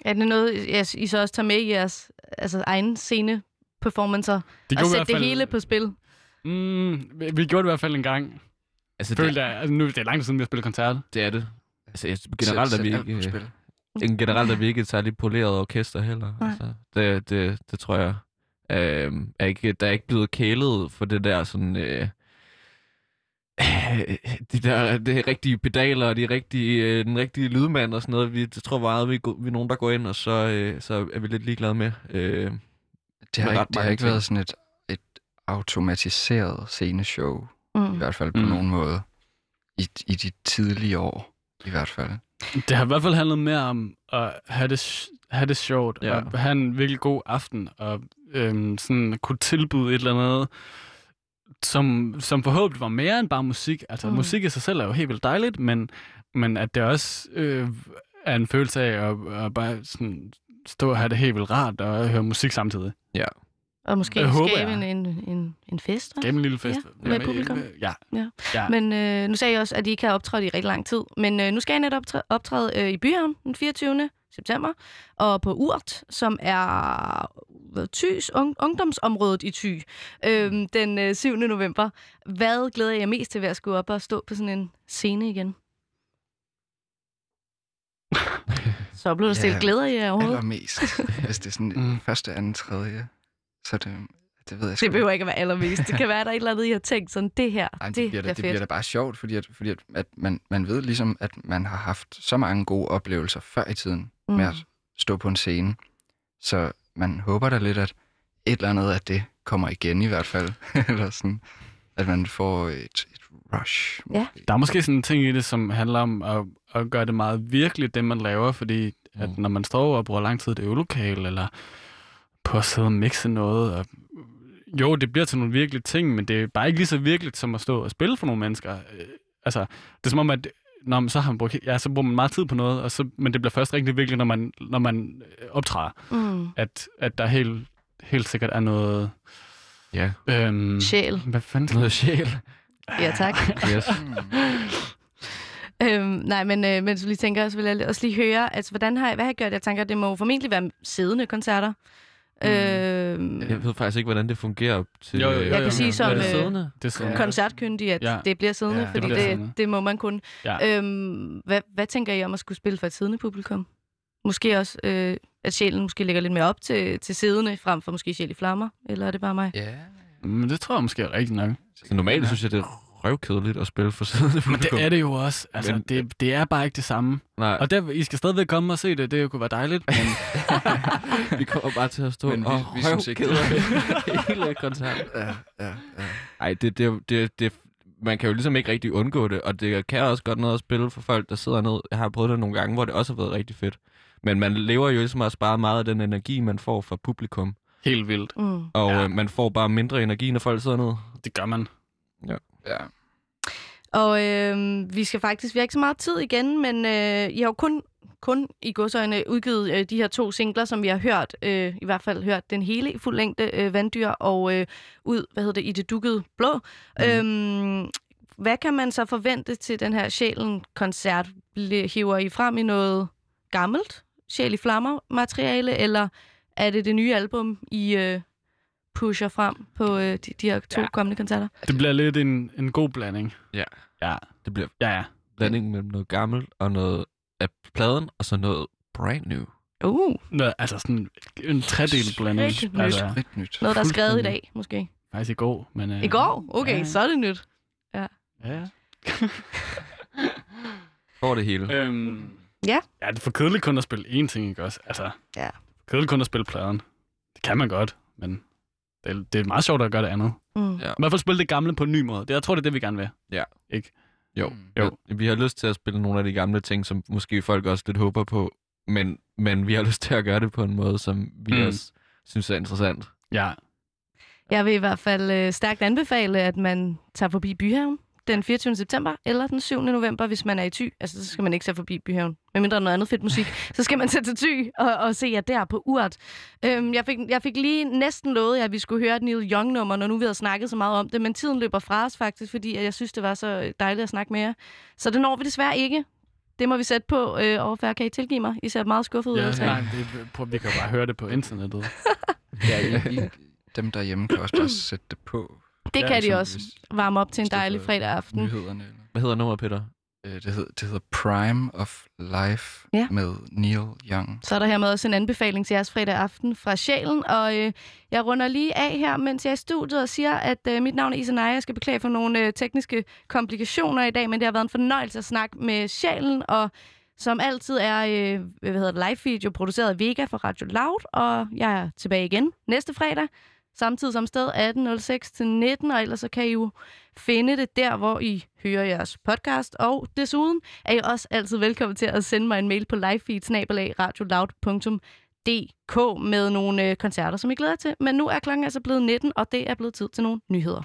Er det noget, I så også tager med i jeres altså, egen scene performancer det og vi sætte hvert det fald- hele på spil? Mm, vi, vi gjorde det i hvert fald en gang. Altså, Følte det, jeg, altså, nu det er lang tid siden, vi har spillet koncert. det er det. Altså, jeg, generelt er Sæt- vi sæt alt ikke... øh, spil. [laughs] Generelt er vi ikke et særligt poleret orkester heller. Nej. Altså, det, det, det tror jeg. Øh, er ikke, der er ikke blevet kælet for det der sådan... Øh, [laughs] de der det rigtige pedaler og de rigtige, øh, den rigtige lydmand og sådan noget. Vi, det tror jeg meget, vi, vi er nogen, der går ind, og så, øh, så er vi lidt ligeglade med. Øh, Det har, Med ret ikke, det har ikke ting. været sådan et, et automatiseret sceneshow, i Mm. hvert fald på Mm. nogen måde. I, I de tidlige år, i hvert fald. Det har i hvert fald handlet mere om at have det, have det sjovt, ja. og have en virkelig god aften, og øhm, sådan kunne tilbyde et eller andet, som, som forhåbentlig var mere end bare musik. Altså, Mm. musik i sig selv er jo helt vildt dejligt, men, men at det også øh, er en følelse af at, at bare sådan stå og have det helt vildt rart og høre musik samtidig. Og måske håber skabe jeg. en, en, en, en fest også? Skabe en lille fest. Ja, med publikum. øh, Ja. Ja. ja. Men øh, nu sagde jeg også, at I ikke har optrådt i rigtig lang tid. Men øh, nu skal jeg netop optræde, optræde øh, i Byhavn den 24. september. Og på Urt, som er Thys, ung, ungdomsområdet i Thy, øh, den øh, 7. november. Hvad glæder jeg jer mest til ved at skulle op og stå på sådan en scene igen? [laughs] Så blev der stillet. Ja, Glæder jeg jer overhovedet? Allermest. Hvis det er sådan [laughs] Mm. første, anden, tredje, så det, det ved jeg sgu Det behøver ikke at være allermest. Det kan være, at der er et eller andet, I har tænkt sådan, det her, Ej, det, det, bliver, er da, det fedt. bliver da bare sjovt, fordi, at, fordi at, at man, man ved ligesom, at man har haft så mange gode oplevelser før i tiden mm. med at stå på en scene. Så man håber da lidt, at et eller andet af det kommer igen i hvert fald. [laughs] eller sådan, at man får et, et rush. Ja. Der er måske sådan en ting i det, som handler om at, at gøre det meget virkeligt, det man laver, fordi at Mm. når man står og bruger lang tid i det øvelokale, eller på at sidde og mixe noget, og jo, det bliver til nogle virkelige ting, men det er bare ikke lige så virkeligt som at stå og spille for nogle mennesker. Øh, Altså, det er som om, at når man, så, har man brugt, ja, så bruger man meget tid på noget, og så, men det bliver først rigtig virkeligt, når man, når man øh, optræder, Mm. at, at der helt, helt sikkert er noget... ja, Øhm, Sjæl. Hvad fanden noget sjæl. Ja, tak. [laughs] Yes. Øhm, nej, men øh, mens du lige tænker, så vil jeg også lige høre, altså, hvordan har, hvad har I gjort? Jeg tænker, det må jo formentlig være siddende koncerter. Mm. Øhm, Jeg ved faktisk ikke, hvordan det fungerer til... Jo, jo, jo, Jeg kan sige som, det øh, siddende? Det er sådan. koncertkyndig, at Ja. det bliver siddende, Ja, ja, det fordi bliver det, siddende. det må man kun. Ja. Øhm, hvad, hvad tænker I om at skulle spille for et siddende publikum? Måske også, øh, at sjælen måske ligger lidt mere op til, til siddende, frem for måske sjæl i flammer, eller er det bare mig? Ja. Men det tror jeg måske er rigtigt nok. Så normalt synes jeg, det er røvkedeligt at spille for siddende Men publikum. det er det jo også. Altså, Men- det, det er bare ikke det samme. Nej, Og der, I skal stadigvæk komme og se det. Det kunne være dejligt. Men [laughs] vi kommer bare til at stå Men vi- og vi synes ikke, det [laughs] hele koncerten. Ja, ja, ja. Ej, det, det, det, det, man kan jo ligesom ikke rigtig undgå det, og det kan også godt noget at spille for folk, der sidder ned. Jeg har prøvet det nogle gange, hvor det også har været rigtig fedt. Men man lever jo ligesom også bare meget af den energi, man får fra publikum. helt vildt. Mm. Og ja. øh, man får bare mindre energi, når folk sidder ned. Det gør man. ja. Og øh, vi skal faktisk, vi har ikke så meget tid igen, men øh, I har jo kun, kun i godsøjne udgivet øh, de her to singler, som vi har hørt, øh, i hvert fald hørt den hele i fuld længde, øh, Vanddyr og øh, ud, hvad hedder det, i det dukkede blå. Mm. Øhm, hvad kan man så forvente til den her Sjælen-koncert? Hiver I frem i noget gammelt Sjæl i Flammer materiale, eller er det det nye album, I øh, pusher frem på øh, de, de her to Ja. ja. kommende koncerter? Det bliver lidt en, en god blanding. Ja. Ja, Det bliver ja, ja. blanding mellem noget gammelt og noget af pladen, og så noget brand new. Uh, Nå, altså sådan en tredel blanding. Rigtig nyt. Altså, nyt. noget, der er skrevet i dag, måske. faktisk i går. Men, øh, I går? Okay, ja. så er det nyt. Ja. For [laughs] det hele. øhm, Ja. Ja, det er for kedeligt kun at spille én ting, ikke også? Altså, Ja. kedeligt kun at spille pladen. Det kan man godt, men det er, det er meget sjovt at gøre det andet. Mm. Ja. I hvert fald spille det gamle på en ny måde. Det, jeg tror, det er det, vi gerne vil. Ja. Ikke? Jo. Mm. Jo. Ja, vi har lyst til at spille nogle af de gamle ting, som måske folk også lidt håber på, men, men vi har [laughs] lyst til at gøre det på en måde, som vi mm. også synes er interessant. Ja. Jeg vil i hvert fald øh, stærkt anbefale, at man tager forbi Byhaven den 24. september eller den 7. november, hvis man er i Thy. Altså, så skal man ikke tage forbi Byhaven. Medmindre der er noget andet fedt musik, så skal man tage til Thy og, og se jer der på Urt. Øhm, jeg, fik, jeg fik lige næsten lovet, at vi skulle høre et Neil Young-nummer, når nu vi havde snakket så meget om det, men tiden løber fra os faktisk, fordi at jeg synes, det var så dejligt at snakke med jer. Så det når vi desværre ikke. Det må vi sætte på øh, overfærd. Kan I tilgive mig? I ser meget skuffet ud. ja nej, det, prøv, vi kan jo bare høre det på internettet. Ja, I, I, dem derhjemme kan også bare [clears throat] sætte det på. Det Ja, kan de også varme op til en dejlig fredag aften. Nyhederne. Eller. Hvad hedder nummeret, Peter? Øh, Det, hedder, det hedder Prime of Life Ja. med Neil Young. Så er der hermed også en anbefaling til jeres fredag aften fra Sjælen. Og øh, jeg runder lige af her, mens jeg er i studiet og siger, at øh, mit navn er Isa Naja. Jeg skal beklage for nogle øh, tekniske komplikationer i dag, men det har været en fornøjelse at snakke med Sjælen. Og som altid er øh, hvad hedder det, live video produceret af Vega for Radio Loud. Og jeg er tilbage igen næste fredag. Samtidig som sted 18.06 til 19, og ellers så kan I jo finde det der, hvor I hører jeres podcast. Og desuden er I også altid velkommen til at sende mig en mail på livefeed.radioloud.dk med nogle øh, koncerter, som I glæder til. Men nu er klokken altså blevet 19, og det er blevet tid til nogle nyheder.